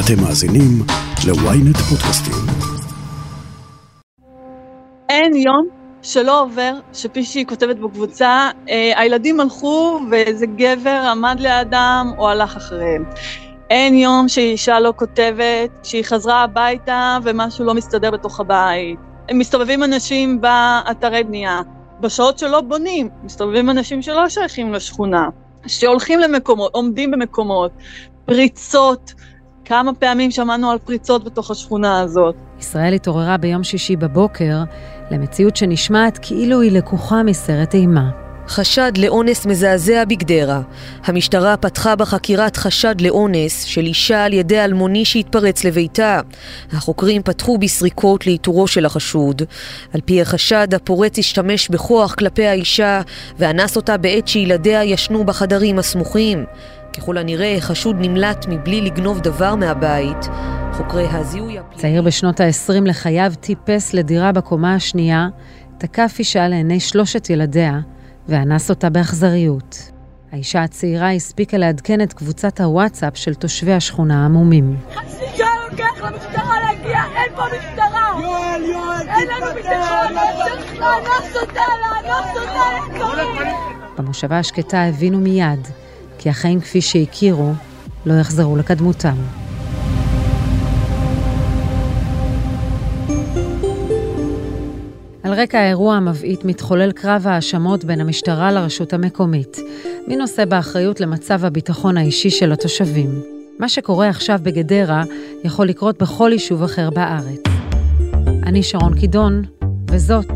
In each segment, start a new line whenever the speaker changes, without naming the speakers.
אתם מאזינים ל-ynet פודקאסטים.
אין יום שלא עובר, שפי שהיא כותבת בקבוצה, אה, הילדים הלכו ואיזה גבר עמד לידם או הלך אחריהם. אין יום שאישה לא כותבת שהיא חזרה הביתה ומשהו לא מסתדר בתוך הבית. הם מסתובבים אנשים באתרי בנייה. בשעות שלא בונים, מסתובבים אנשים שלא שייכים לשכונה, שהולכים למקומות, עומדים במקומות, פריצות. כמה פעמים שמענו על פריצות בתוך השכונה הזאת.
ישראל התעוררה ביום שישי בבוקר למציאות שנשמעת כאילו היא לקוחה מסרט אימה.
חשד לאונס מזעזע בגדרה. המשטרה פתחה בחקירת חשד לאונס של אישה על ידי אלמוני שהתפרץ לביתה. החוקרים פתחו בסריקות לאיתורו של החשוד. על פי החשד, הפורץ השתמש בכוח כלפי האישה ואנס אותה בעת שילדיה ישנו בחדרים הסמוכים. ככל הנראה, חשוד נמלט מבלי לגנוב דבר מהבית. חוקרי הזיהוי...
צעיר בשנות ה-20 לחייו טיפס לדירה בקומה השנייה, תקף אישה לעיני שלושת ילדיה, ואנס אותה באכזריות. האישה הצעירה הספיקה לעדכן את קבוצת הוואטסאפ של תושבי השכונה העמומים.
חצי שעה לוקח למשטרה להגיע, אין פה משטרה! יואל, יואל, אין לנו ביטחון, צריך לאנוס אותה, לאנוס אותה,
במושבה השקטה הבינו מיד כי החיים כפי שהכירו לא יחזרו לקדמותם. על רקע האירוע המבעית מתחולל קרב האשמות בין המשטרה לרשות המקומית. מי נושא באחריות למצב הביטחון האישי של התושבים? מה שקורה עכשיו בגדרה יכול לקרות בכל יישוב אחר בארץ. אני שרון קידון, וזאת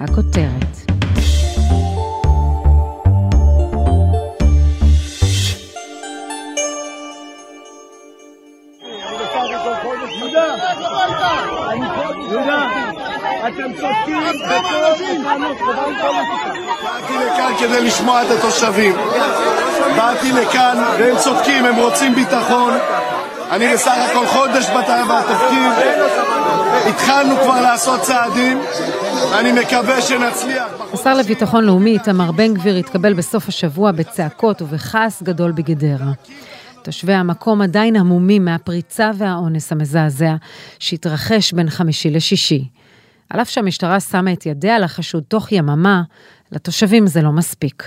הכותרת.
כדי לשמוע את התושבים. באתי לכאן, והם צודקים, הם רוצים ביטחון. אני בסך הכל חודש בתפקיד. התחלנו כבר לעשות צעדים, ואני מקווה שנצליח.
השר לביטחון לאומי איתמר בן גביר התקבל בסוף השבוע בצעקות ובכעס גדול בגדרה. תושבי המקום עדיין המומים מהפריצה והאונס המזעזע שהתרחש בין חמישי לשישי. על אף שהמשטרה שמה את ידיה על החשוד תוך יממה, לתושבים זה לא מספיק.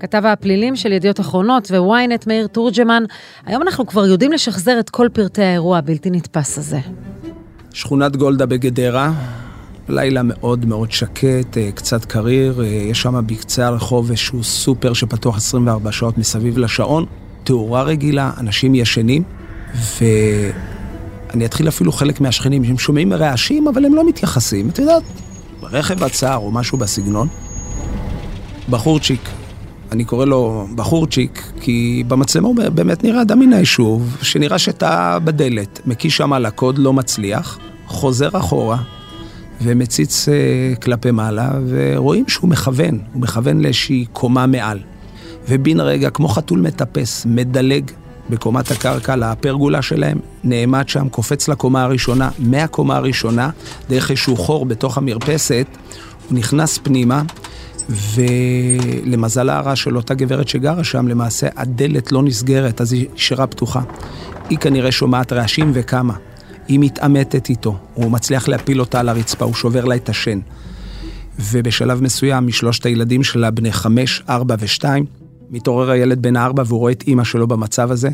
כתב הפלילים של ידיעות אחרונות וויינט מאיר תורג'מן, היום אנחנו כבר יודעים לשחזר את כל פרטי האירוע הבלתי נתפס הזה.
שכונת גולדה בגדרה, לילה מאוד מאוד שקט, אה, קצת קריר, אה, יש שם בקצה הרחוב איזשהו סופר שפתוח 24 שעות מסביב לשעון. תאורה רגילה, אנשים ישנים, ואני אתחיל אפילו חלק מהשכנים שהם שומעים רעשים, אבל הם לא מתייחסים. את יודעת, רכב עצר או משהו בסגנון. בחורצ'יק, אני קורא לו בחורצ'יק, כי במצלמה הוא באמת נראה אדם מן היישוב, שנראה שטעה בדלת, מקיש שם על הקוד, לא מצליח, חוזר אחורה, ומציץ uh, כלפי מעלה, ורואים שהוא מכוון, הוא מכוון לאיזושהי קומה מעל. ובן רגע, כמו חתול מטפס, מדלג בקומת הקרקע לפרגולה שלהם, נעמד שם, קופץ לקומה הראשונה, מהקומה הראשונה, דרך איזשהו חור בתוך המרפסת, הוא נכנס פנימה, ולמזלה הרע של אותה גברת שגרה שם, למעשה הדלת לא נסגרת, אז היא נשארה פתוחה. היא כנראה שומעת רעשים וכמה. היא מתעמתת איתו, הוא מצליח להפיל אותה על הרצפה, הוא שובר לה את השן. ובשלב מסוים, משלושת הילדים שלה, בני חמש, ארבע ושתיים, מתעורר הילד בן הארבע והוא רואה את אימא שלו במצב הזה.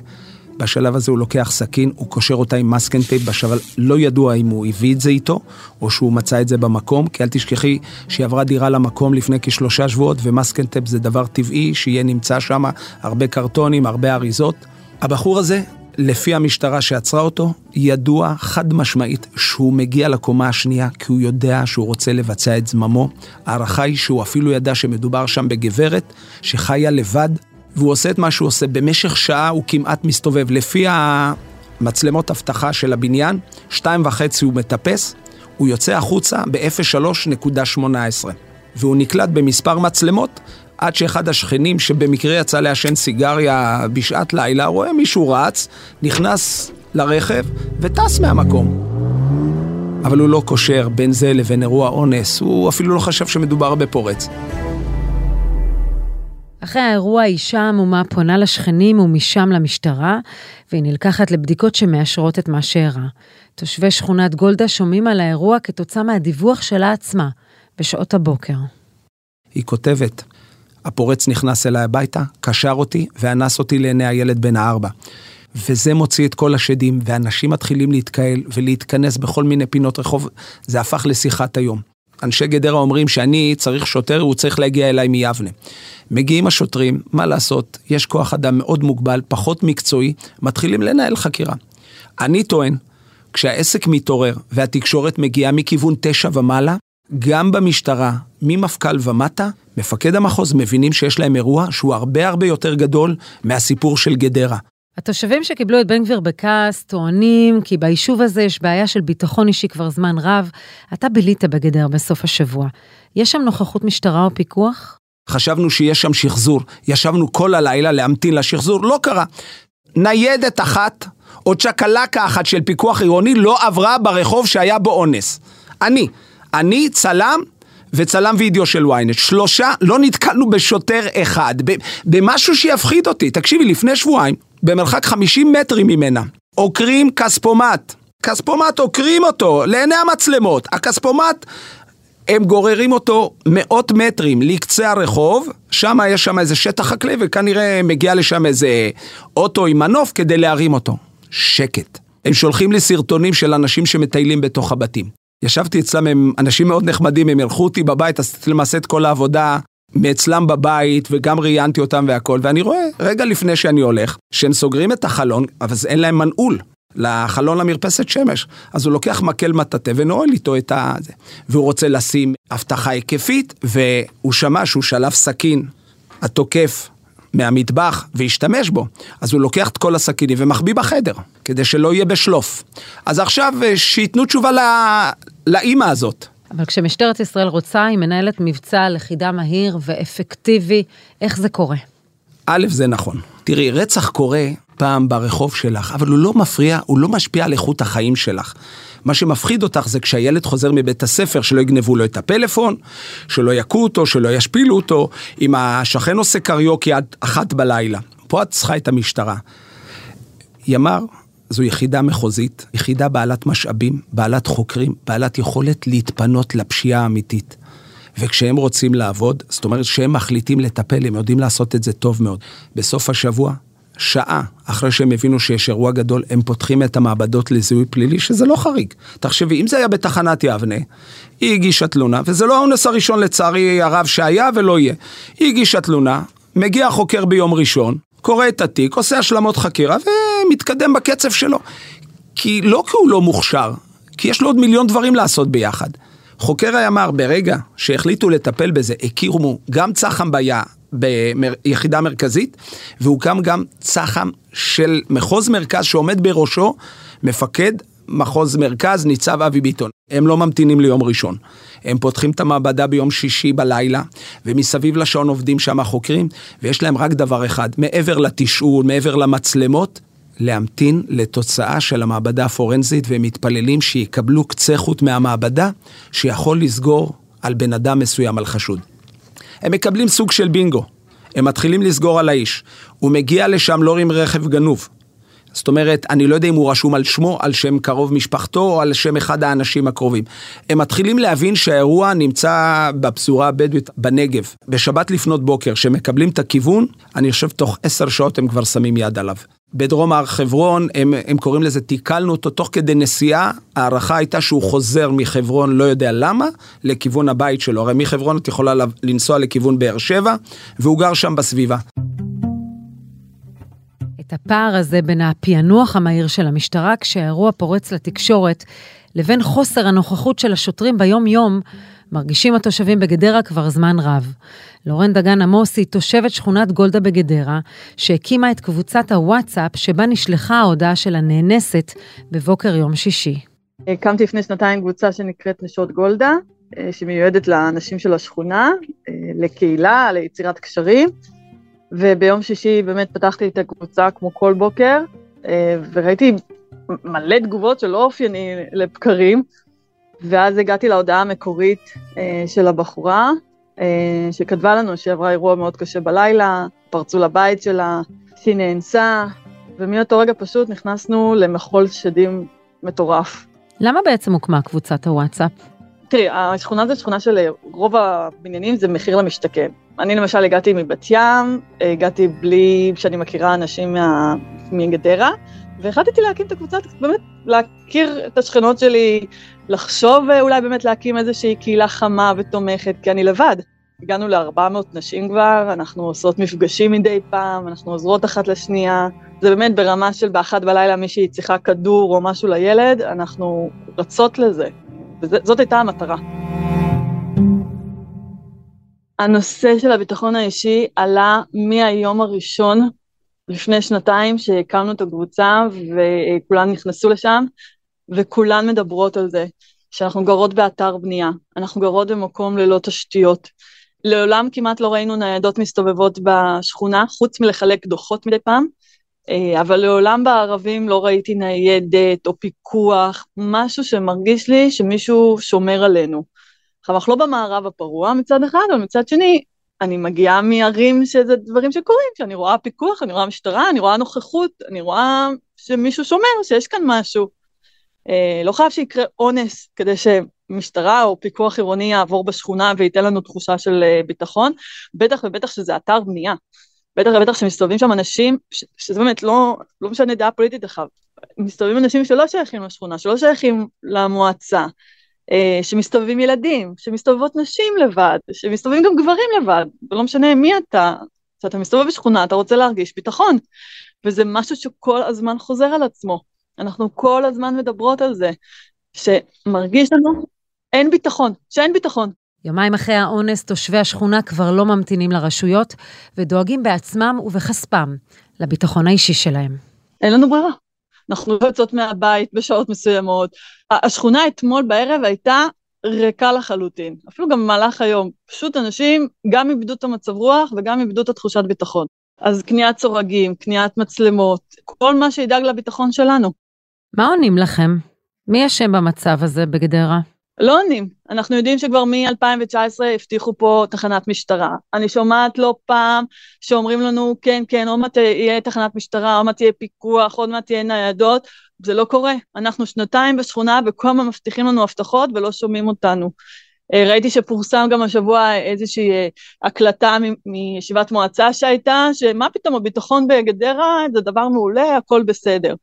בשלב הזה הוא לוקח סכין, הוא קושר אותה עם masking tape, בשלב לא ידוע אם הוא הביא את זה איתו, או שהוא מצא את זה במקום, כי אל תשכחי שהיא עברה דירה למקום לפני כשלושה שבועות, ו masking tape זה דבר טבעי, שיהיה נמצא שם הרבה קרטונים, הרבה אריזות. הבחור הזה לפי המשטרה שעצרה אותו, ידוע חד משמעית שהוא מגיע לקומה השנייה כי הוא יודע שהוא רוצה לבצע את זממו. ההערכה היא שהוא אפילו ידע שמדובר שם בגברת שחיה לבד, והוא עושה את מה שהוא עושה. במשך שעה הוא כמעט מסתובב. לפי המצלמות אבטחה של הבניין, שתיים וחצי הוא מטפס, הוא יוצא החוצה ב-03.18. והוא נקלט במספר מצלמות, עד שאחד השכנים שבמקרה יצא לעשן סיגריה בשעת לילה, רואה מישהו רץ, נכנס לרכב וטס מהמקום. אבל הוא לא קושר בין זה לבין אירוע אונס, הוא אפילו לא חשב שמדובר בפורץ.
אחרי האירוע האישה המומה פונה לשכנים ומשם למשטרה, והיא נלקחת לבדיקות שמאשרות את מה שאירע. תושבי שכונת גולדה שומעים על האירוע כתוצאה מהדיווח שלה עצמה, בשעות הבוקר.
היא כותבת, הפורץ נכנס אליי הביתה, קשר אותי ואנס אותי לעיני הילד בן הארבע. וזה מוציא את כל השדים, ואנשים מתחילים להתקהל ולהתכנס בכל מיני פינות רחוב, זה הפך לשיחת היום. אנשי גדרה אומרים שאני צריך שוטר, הוא צריך להגיע אליי מיבנה. מגיעים השוטרים, מה לעשות, יש כוח אדם מאוד מוגבל, פחות מקצועי, מתחילים לנהל חקירה. אני טוען, כשהעסק מתעורר והתקשורת מגיעה מכיוון תשע ומעלה, גם במשטרה, ממפכ"ל ומטה, מפקד המחוז מבינים שיש להם אירוע שהוא הרבה הרבה יותר גדול מהסיפור של גדרה.
התושבים שקיבלו את בן גביר בכעס טוענים כי ביישוב הזה יש בעיה של ביטחון אישי כבר זמן רב. אתה בילית בגדר בסוף השבוע. יש שם נוכחות משטרה או פיקוח?
חשבנו שיש שם שחזור, ישבנו כל הלילה להמתין לשחזור, לא קרה. ניידת אחת או צ'קלקה אחת של פיקוח עירוני לא עברה ברחוב שהיה בו אונס. אני, אני צלם וצלם וידאו של ynet. שלושה, לא נתקלנו בשוטר אחד, במשהו שיפחיד אותי. תקשיבי, לפני שבועיים, במרחק 50 מטרים ממנה, עוקרים כספומט. כספומט עוקרים אותו לעיני המצלמות. הכספומט, הם גוררים אותו מאות מטרים לקצה הרחוב, שם יש שם איזה שטח חקלאי וכנראה מגיע לשם איזה אוטו עם מנוף כדי להרים אותו. שקט. הם שולחים לי סרטונים של אנשים שמטיילים בתוך הבתים. ישבתי אצלם, הם אנשים מאוד נחמדים, הם אירחו אותי בבית, עשיתי למעשה את כל העבודה מאצלם בבית, וגם ראיינתי אותם והכל, ואני רואה, רגע לפני שאני הולך, שהם סוגרים את החלון, אבל אין להם מנעול. לחלון למרפסת שמש. אז הוא לוקח מקל מטאטא ונועל איתו את ה... והוא רוצה לשים אבטחה היקפית, והוא שמע שהוא שלף סכין, התוקף, מהמטבח והשתמש בו, אז הוא לוקח את כל הסכינים ומחביא בחדר, כדי שלא יהיה בשלוף. אז עכשיו אה, שייתנו תשובה לא... לאימא הזאת.
אבל כשמשטרת ישראל רוצה, היא מנהלת מבצע לכידה מהיר ואפקטיבי, איך זה קורה?
א', זה נכון. תראי, רצח קורה פעם ברחוב שלך, אבל הוא לא מפריע, הוא לא משפיע על איכות החיים שלך. מה שמפחיד אותך זה כשהילד חוזר מבית הספר, שלא יגנבו לו את הפלאפון, שלא יכו אותו, שלא ישפילו אותו, אם השכן עושה קריוקי עד אחת בלילה. פה את צריכה את המשטרה. ימ"ר זו יחידה מחוזית, יחידה בעלת משאבים, בעלת חוקרים, בעלת יכולת להתפנות לפשיעה האמיתית. וכשהם רוצים לעבוד, זאת אומרת שהם מחליטים לטפל, הם יודעים לעשות את זה טוב מאוד. בסוף השבוע, שעה אחרי שהם הבינו שיש אירוע גדול, הם פותחים את המעבדות לזיהוי פלילי, שזה לא חריג. תחשבי, אם זה היה בתחנת יבנה, היא הגישה תלונה, וזה לא האונס הראשון לצערי הרב שהיה ולא יהיה. היא הגישה תלונה, מגיע החוקר ביום ראשון, קורא את התיק, עושה השלמות חקירה ומתקדם בקצב שלו. כי לא כי הוא לא מוכשר, כי יש לו עוד מיליון דברים לעשות ביחד. חוקר הימ"ר, ברגע שהחליטו לטפל בזה, הכירו גם צח"ם ביער, ביחידה מרכזית, והוקם גם צח"ם של מחוז מרכז שעומד בראשו מפקד מחוז מרכז, ניצב אבי ביטון. הם לא ממתינים ליום ראשון. הם פותחים את המעבדה ביום שישי בלילה, ומסביב לשעון עובדים שם החוקרים, ויש להם רק דבר אחד, מעבר לתשאול, מעבר למצלמות, להמתין לתוצאה של המעבדה הפורנזית, והם מתפללים שיקבלו קצה חוט מהמעבדה, שיכול לסגור על בן אדם מסוים, על חשוד. הם מקבלים סוג של בינגו. הם מתחילים לסגור על האיש. הוא מגיע לשם לא עם רכב גנוב. זאת אומרת, אני לא יודע אם הוא רשום על שמו, על שם קרוב משפחתו או על שם אחד האנשים הקרובים. הם מתחילים להבין שהאירוע נמצא בפזורה הבדואית בנגב. בשבת לפנות בוקר, שמקבלים את הכיוון, אני חושב תוך עשר שעות הם כבר שמים יד עליו. בדרום הר חברון, הם, הם קוראים לזה, תיקלנו אותו תוך כדי נסיעה, ההערכה הייתה שהוא חוזר מחברון, לא יודע למה, לכיוון הבית שלו. הרי מחברון את יכולה לנסוע לכיוון באר שבע, והוא גר שם בסביבה.
את הפער הזה בין הפענוח המהיר של המשטרה כשהאירוע פורץ לתקשורת, לבין חוסר הנוכחות של השוטרים ביום-יום, מרגישים התושבים בגדרה כבר זמן רב. לורן דגן עמוס היא תושבת שכונת גולדה בגדרה, שהקימה את קבוצת הוואטסאפ שבה נשלחה ההודעה של הנאנסת בבוקר יום שישי.
הקמתי לפני שנתיים קבוצה שנקראת נשות גולדה, אה, שמיועדת לאנשים של השכונה, אה, לקהילה, ליצירת קשרים, וביום שישי באמת פתחתי את הקבוצה כמו כל בוקר, אה, וראיתי מלא תגובות שלא אופייני לבקרים, ואז הגעתי להודעה המקורית של הבחורה, אה, שכתבה לנו שהיא עברה אירוע מאוד קשה בלילה, פרצו לבית שלה, שהיא נאנסה, ומאותו רגע פשוט נכנסנו למחול שדים מטורף.
למה בעצם הוקמה קבוצת הוואטסאפ?
תראי, השכונה זו שכונה של רוב הבניינים זה מחיר למשתכן. אני למשל הגעתי מבת ים, הגעתי בלי שאני מכירה אנשים מה... מגדרה, והחלטתי להקים את הקבוצה, באמת להכיר את השכנות שלי, לחשוב אולי באמת להקים איזושהי קהילה חמה ותומכת, כי אני לבד. הגענו ל-400 נשים כבר, אנחנו עושות מפגשים מדי פעם, אנחנו עוזרות אחת לשנייה. זה באמת ברמה של באחת בלילה מישהי צריכה כדור או משהו לילד, אנחנו רצות לזה. וזאת הייתה המטרה. הנושא של הביטחון האישי עלה מהיום הראשון לפני שנתיים שהקמנו את הקבוצה וכולן נכנסו לשם וכולן מדברות על זה שאנחנו גרות באתר בנייה, אנחנו גרות במקום ללא תשתיות. לעולם כמעט לא ראינו ניידות מסתובבות בשכונה, חוץ מלחלק דוחות מדי פעם, אה, אבל לעולם בערבים לא ראיתי ניידת או פיקוח, משהו שמרגיש לי שמישהו שומר עלינו. עכשיו, אנחנו לא במערב הפרוע מצד אחד, אבל מצד שני, אני מגיעה מערים שזה דברים שקורים, שאני רואה פיקוח, אני רואה משטרה, אני רואה נוכחות, אני רואה שמישהו שומר, שיש כאן משהו. אה, לא חייב שיקרה אונס כדי שמשטרה או פיקוח עירוני יעבור בשכונה וייתן לנו תחושה של אה, ביטחון, בטח ובטח שזה אתר בנייה. בטח ובטח שמסתובבים שם אנשים, ש, שזה באמת לא, לא משנה דעה פוליטית אחר, מסתובבים אנשים שלא שייכים לשכונה, שלא שייכים למועצה, שמסתובבים ילדים, שמסתובבות נשים לבד, שמסתובבים גם גברים לבד, ולא משנה מי אתה, כשאתה מסתובב בשכונה אתה רוצה להרגיש ביטחון, וזה משהו שכל הזמן חוזר על עצמו. אנחנו כל הזמן מדברות על זה, שמרגיש לנו אין ביטחון, שאין ביטחון.
יומיים אחרי האונס, תושבי השכונה כבר לא ממתינים לרשויות, ודואגים בעצמם ובכספם לביטחון האישי שלהם.
אין לנו ברירה. אנחנו לא יוצאות מהבית בשעות מסוימות. השכונה אתמול בערב הייתה ריקה לחלוטין, אפילו גם במהלך היום. פשוט אנשים גם איבדו את המצב רוח וגם איבדו את התחושת ביטחון. אז קניית סורגים, קניית מצלמות, כל מה שידאג לביטחון שלנו.
מה עונים לכם? מי אשם במצב הזה בגדרה?
לא עונים. אנחנו יודעים שכבר מ-2019 הבטיחו פה תחנת משטרה. אני שומעת לא פעם שאומרים לנו, כן, כן, עוד מעט יהיה תחנת משטרה, עוד מעט יהיה פיקוח, עוד מעט תהיה ניידות. זה לא קורה. אנחנו שנתיים בשכונה וכל הזמן מבטיחים לנו הבטחות ולא שומעים אותנו. אה, ראיתי שפורסם גם השבוע איזושהי אה, הקלטה מישיבת מועצה שהייתה, שמה פתאום הביטחון בגדרה זה דבר מעולה, הכל בסדר.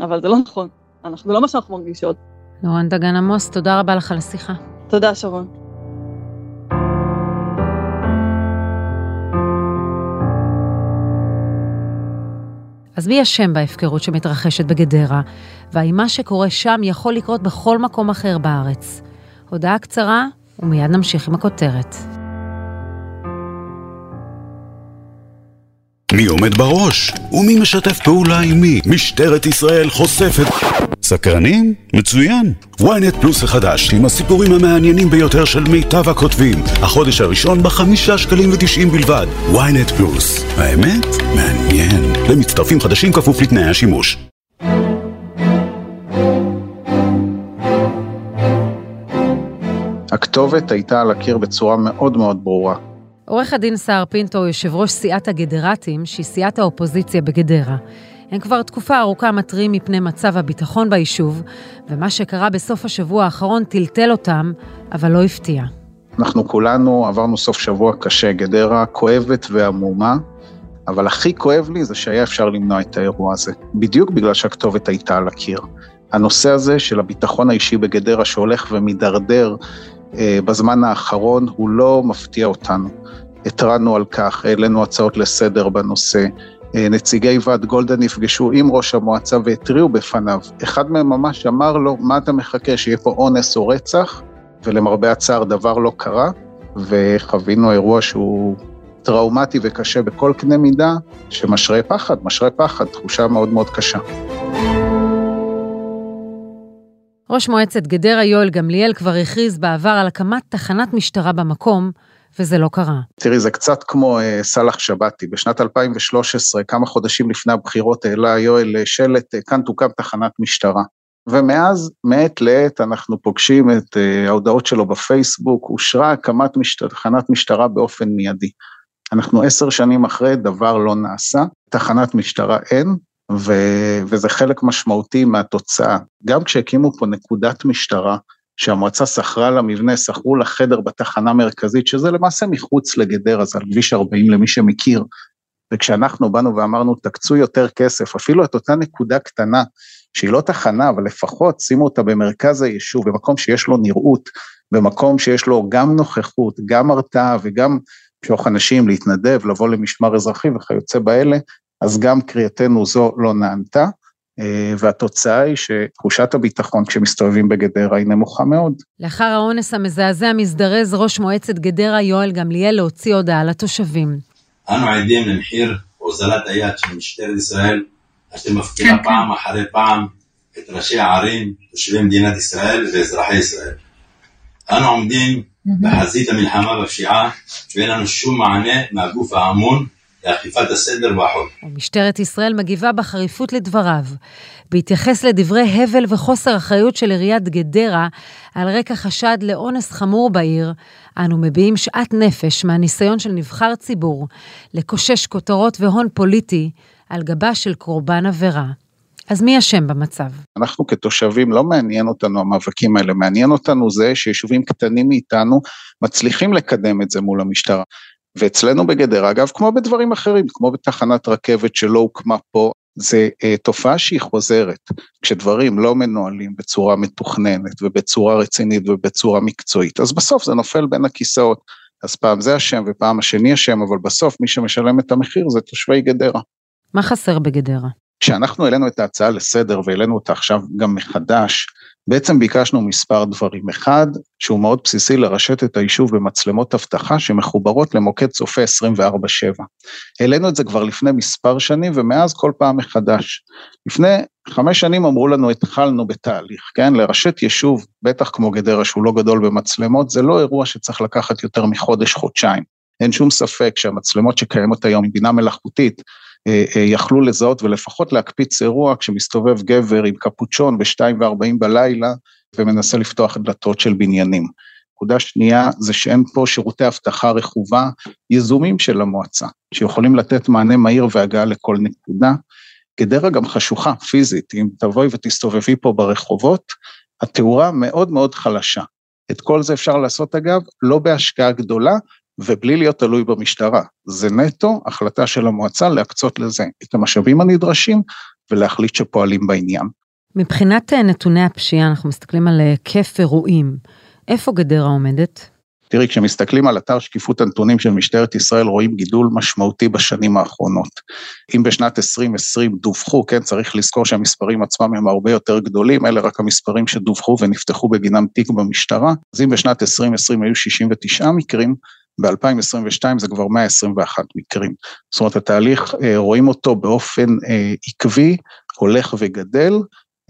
אבל זה לא נכון, אנחנו, זה לא מה שאנחנו מרגישות.
נורן דגן עמוס, תודה רבה לך על השיחה.
תודה, שרון.
אז מי אשם בהפקרות שמתרחשת בגדרה, והאם מה שקורה שם יכול לקרות בכל מקום אחר בארץ? הודעה קצרה, ומיד נמשיך עם הכותרת.
מי עומד בראש? ומי משתף פעולה עם מי? משטרת ישראל חושפת... סקרנים? מצוין. ynet פלוס החדש, עם הסיפורים המעניינים ביותר של מיטב הכותבים. החודש הראשון בחמישה שקלים ותשעים בלבד. ynet פלוס. האמת? מעניין. למצטרפים חדשים כפוף לתנאי השימוש.
הכתובת הייתה על הקיר בצורה מאוד מאוד ברורה.
עורך הדין סער פינטו, יושב ראש סיעת הגדרטים, שהיא סיעת האופוזיציה בגדרה. הם כבר תקופה ארוכה מתריעים מפני מצב הביטחון ביישוב, ומה שקרה בסוף השבוע האחרון טלטל אותם, אבל לא הפתיע.
אנחנו כולנו עברנו סוף שבוע קשה, גדרה כואבת ועמומה, אבל הכי כואב לי זה שהיה אפשר למנוע את האירוע הזה, בדיוק בגלל שהכתובת הייתה על הקיר. הנושא הזה של הביטחון האישי בגדרה שהולך ומידרדר אה, בזמן האחרון, הוא לא מפתיע אותנו. התרענו על כך, העלינו הצעות לסדר בנושא. אה, נציגי ועד גולדה נפגשו עם ראש המועצה והתריעו בפניו. אחד מהם ממש אמר לו, מה אתה מחכה, שיהיה פה אונס או רצח? ולמרבה הצער דבר לא קרה, וחווינו אירוע שהוא טראומטי וקשה בכל קנה מידה, שמשרה פחד, משרה פחד, תחושה מאוד מאוד קשה.
ראש מועצת גדרה יואל גמליאל כבר הכריז בעבר על הקמת תחנת משטרה במקום, וזה לא קרה.
תראי, זה קצת כמו אה, סאלח שבתי. בשנת 2013, כמה חודשים לפני הבחירות, העלה יואל שלט, אה, כאן תוקם תחנת משטרה. ומאז, מעת לעת, אנחנו פוגשים את uh, ההודעות שלו בפייסבוק, אושרה הקמת משט... תחנת משטרה באופן מיידי. אנחנו עשר שנים אחרי, דבר לא נעשה, תחנת משטרה אין, ו... וזה חלק משמעותי מהתוצאה. גם כשהקימו פה נקודת משטרה, שהמועצה שכרה למבנה, שכרו לחדר בתחנה מרכזית, שזה למעשה מחוץ לגדרה, זה על כביש 40 למי שמכיר. וכשאנחנו באנו ואמרנו, תקצו יותר כסף, אפילו את אותה נקודה קטנה, שהיא לא תחנה, אבל לפחות שימו אותה במרכז היישוב, במקום שיש לו נראות, במקום שיש לו גם נוכחות, גם הרתעה וגם משוך אנשים להתנדב, לבוא למשמר אזרחי וכיוצא באלה, אז גם קריאתנו זו לא נענתה. אה, והתוצאה היא שתחושת הביטחון כשמסתובבים בגדרה היא נמוכה מאוד.
לאחר האונס המזעזע מזדרז ראש מועצת גדרה יואל גמליאל להוציא הודעה לתושבים.
אנו עדים למחיר הוזלת היד של משטרת ישראל, אשר מפקירה כן, פעם כן. אחרי פעם את ראשי הערים, תושבי מדינת ישראל ואזרחי ישראל. אנו עומדים בחזית המלחמה בפשיעה ואין לנו שום מענה מהגוף האמון לאכיפת הסדר והחוק.
ומשטרת ישראל מגיבה בחריפות לדבריו. בהתייחס לדברי הבל וחוסר אחריות של עיריית גדרה על רקע חשד לאונס חמור בעיר, אנו מביעים שאט נפש מהניסיון של נבחר ציבור לקושש כותרות והון פוליטי על גבה של קורבן עבירה. אז מי אשם במצב?
אנחנו כתושבים, לא מעניין אותנו המאבקים האלה, מעניין אותנו זה שיישובים קטנים מאיתנו מצליחים לקדם את זה מול המשטרה. ואצלנו בגדרה, אגב, כמו בדברים אחרים, כמו בתחנת רכבת שלא הוקמה פה, זה uh, תופעה שהיא חוזרת. כשדברים לא מנוהלים בצורה מתוכננת ובצורה רצינית ובצורה מקצועית, אז בסוף זה נופל בין הכיסאות. אז פעם זה אשם ופעם השני אשם, אבל בסוף מי שמשלם את המחיר זה תושבי גדרה.
מה חסר בגדרה?
כשאנחנו העלינו את ההצעה לסדר והעלינו אותה עכשיו גם מחדש, בעצם ביקשנו מספר דברים. אחד, שהוא מאוד בסיסי לרשת את היישוב במצלמות אבטחה שמחוברות למוקד צופה 24/7. העלינו את זה כבר לפני מספר שנים ומאז כל פעם מחדש. לפני חמש שנים אמרו לנו התחלנו בתהליך, כן? לרשת יישוב, בטח כמו גדרה שהוא לא גדול במצלמות, זה לא אירוע שצריך לקחת יותר מחודש-חודשיים. אין שום ספק שהמצלמות שקיימות היום עם בינה מלאכותית, יכלו לזהות ולפחות להקפיץ אירוע כשמסתובב גבר עם קפוצ'ון ב-2.40 בלילה ומנסה לפתוח דלתות של בניינים. נקודה שנייה זה שאין פה שירותי אבטחה רכובה יזומים של המועצה, שיכולים לתת מענה מהיר והגעה לכל נקודה. גדרה גם חשוכה פיזית, אם תבואי ותסתובבי פה ברחובות, התאורה מאוד מאוד חלשה. את כל זה אפשר לעשות אגב, לא בהשקעה גדולה, ובלי להיות תלוי במשטרה. זה נטו החלטה של המועצה להקצות לזה את המשאבים הנדרשים ולהחליט שפועלים בעניין.
מבחינת אה, נתוני הפשיעה, אנחנו מסתכלים על היקף אירועים. איפה גדרה עומדת?
תראי, כשמסתכלים על אתר שקיפות הנתונים של משטרת ישראל, רואים גידול משמעותי בשנים האחרונות. אם בשנת 2020 דווחו, כן, צריך לזכור שהמספרים עצמם הם הרבה יותר גדולים, אלה רק המספרים שדווחו ונפתחו בגינם תיק במשטרה, אז אם בשנת 2020 היו 69 מקרים, ב-2022 זה כבר 121 מקרים. זאת אומרת, התהליך, אה, רואים אותו באופן אה, עקבי, הולך וגדל,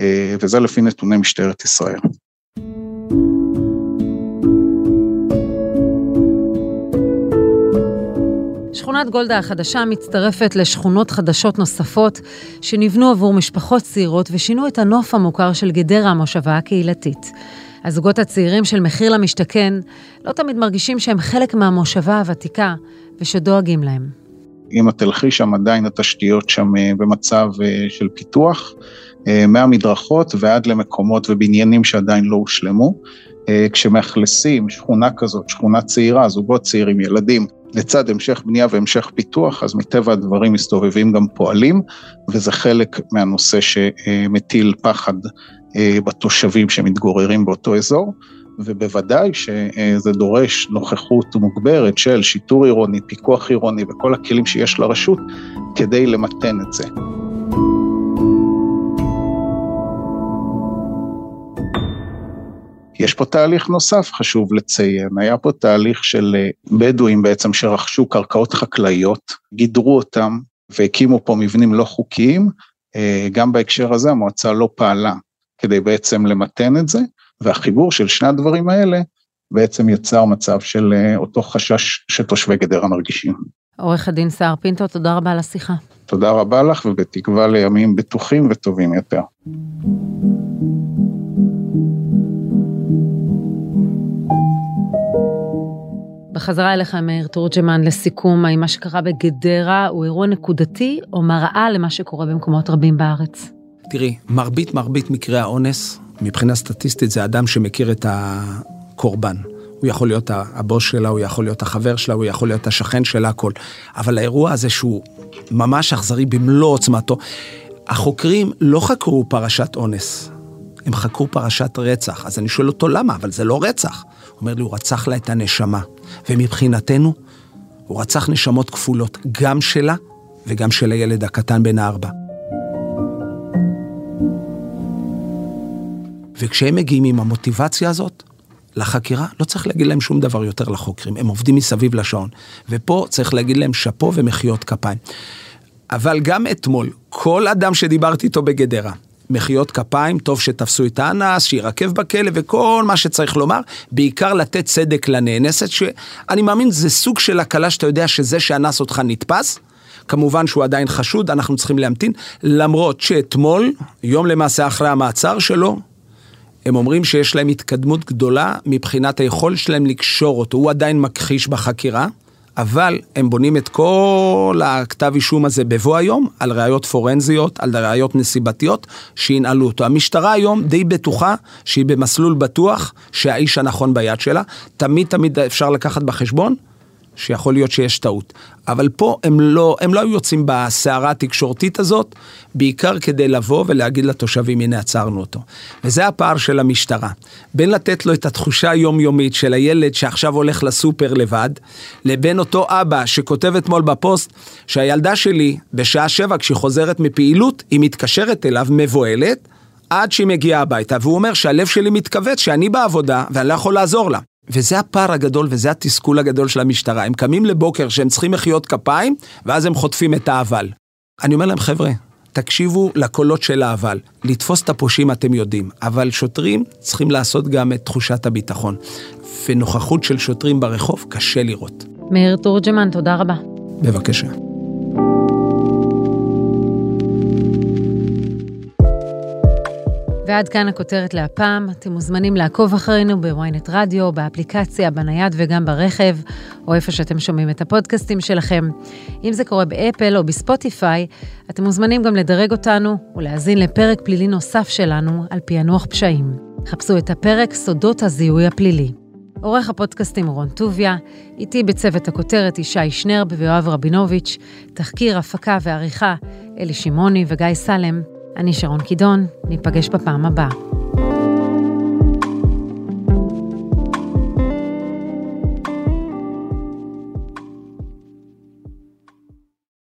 אה, וזה לפי נתוני משטרת ישראל.
שכונת גולדה החדשה מצטרפת לשכונות חדשות נוספות שנבנו עבור משפחות צעירות ושינו את הנוף המוכר של גדרה המושבה הקהילתית. הזוגות הצעירים של מחיר למשתכן לא תמיד מרגישים שהם חלק מהמושבה הוותיקה ושדואגים להם.
אם את תלכי שם עדיין התשתיות שם אה, במצב אה, של פיתוח, אה, מהמדרכות ועד למקומות ובניינים שעדיין לא הושלמו. כשמאכלסים שכונה כזאת, שכונה צעירה, זוגות צעירים, ילדים, לצד המשך בנייה והמשך פיתוח, אז מטבע הדברים מסתובבים גם פועלים, וזה חלק מהנושא שמטיל פחד בתושבים שמתגוררים באותו אזור, ובוודאי שזה דורש נוכחות מוגברת של שיטור עירוני, פיקוח עירוני וכל הכלים שיש לרשות כדי למתן את זה. יש פה תהליך נוסף חשוב לציין, היה פה תהליך של אה, בדואים בעצם שרכשו קרקעות חקלאיות, גידרו אותם והקימו פה מבנים לא חוקיים, אה, גם בהקשר הזה המועצה לא פעלה כדי בעצם למתן את זה, והחיבור של שני הדברים האלה בעצם יצר מצב של אה, אותו חשש שתושבי גדרה מרגישים.
עורך הדין סער פינטו, תודה רבה על השיחה.
תודה רבה לך, ובתקווה לימים בטוחים וטובים יותר.
בחזרה אליך, מאיר תורג'מן, לסיכום, האם מה שקרה בגדרה הוא אירוע נקודתי או מראה למה שקורה במקומות רבים בארץ?
תראי, מרבית מרבית מקרי האונס, מבחינה סטטיסטית זה אדם שמכיר את הקורבן. הוא יכול להיות הבוס שלה, הוא יכול להיות החבר שלה, הוא יכול להיות השכן שלה, הכל. אבל האירוע הזה שהוא ממש אכזרי במלוא עוצמתו, החוקרים לא חקרו פרשת אונס, הם חקרו פרשת רצח. אז אני שואל אותו למה, אבל זה לא רצח. הוא אומר לי, הוא רצח לה את הנשמה. ומבחינתנו, הוא רצח נשמות כפולות, גם שלה וגם של הילד הקטן בן הארבע. וכשהם מגיעים עם המוטיבציה הזאת לחקירה, לא צריך להגיד להם שום דבר יותר לחוקרים, הם עובדים מסביב לשעון. ופה צריך להגיד להם שאפו ומחיאות כפיים. אבל גם אתמול, כל אדם שדיברתי איתו בגדרה, מחיאות כפיים, טוב שתפסו את האנס, שירקב בכלא וכל מה שצריך לומר, בעיקר לתת צדק לנאנסת, שאני מאמין זה סוג של הקלה שאתה יודע שזה שאנס אותך נתפס. כמובן שהוא עדיין חשוד, אנחנו צריכים להמתין, למרות שאתמול, יום למעשה אחרי המעצר שלו, הם אומרים שיש להם התקדמות גדולה מבחינת היכולת שלהם לקשור אותו, הוא עדיין מכחיש בחקירה. אבל הם בונים את כל הכתב אישום הזה בבוא היום על ראיות פורנזיות, על ראיות נסיבתיות, שינעלו אותו. המשטרה היום די בטוחה שהיא במסלול בטוח שהאיש הנכון ביד שלה. תמיד תמיד אפשר לקחת בחשבון שיכול להיות שיש טעות. אבל פה הם לא, הם לא היו יוצאים בסערה התקשורתית הזאת, בעיקר כדי לבוא ולהגיד לתושבים, הנה עצרנו אותו. וזה הפער של המשטרה. בין לתת לו את התחושה היומיומית של הילד שעכשיו הולך לסופר לבד, לבין אותו אבא שכותב אתמול בפוסט שהילדה שלי, בשעה שבע כשהיא חוזרת מפעילות, היא מתקשרת אליו מבוהלת, עד שהיא מגיעה הביתה, והוא אומר שהלב שלי מתכווץ, שאני בעבודה ואני לא יכול לעזור לה. וזה הפער הגדול וזה התסכול הגדול של המשטרה. הם קמים לבוקר שהם צריכים מחיאות כפיים, ואז הם חוטפים את האבל. אני אומר להם, חבר'ה, תקשיבו לקולות של האבל. לתפוס את הפושעים אתם יודעים, אבל שוטרים צריכים לעשות גם את תחושת הביטחון. ונוכחות של שוטרים ברחוב קשה לראות.
מאיר תורג'מן, תודה רבה.
בבקשה.
ועד כאן הכותרת להפעם. אתם מוזמנים לעקוב אחרינו בוויינט רדיו, באפליקציה, בנייד וגם ברכב, או איפה שאתם שומעים את הפודקאסטים שלכם. אם זה קורה באפל או בספוטיפיי, אתם מוזמנים גם לדרג אותנו ולהאזין לפרק פלילי נוסף שלנו על פענוח פשעים. חפשו את הפרק סודות הזיהוי הפלילי. עורך הפודקאסטים רון טוביה, איתי בצוות הכותרת ישי שנרב ויואב רבינוביץ', תחקיר, הפקה ועריכה אלי שמעוני וגיא סלם. אני שרון קידון, ניפגש בפעם הבאה.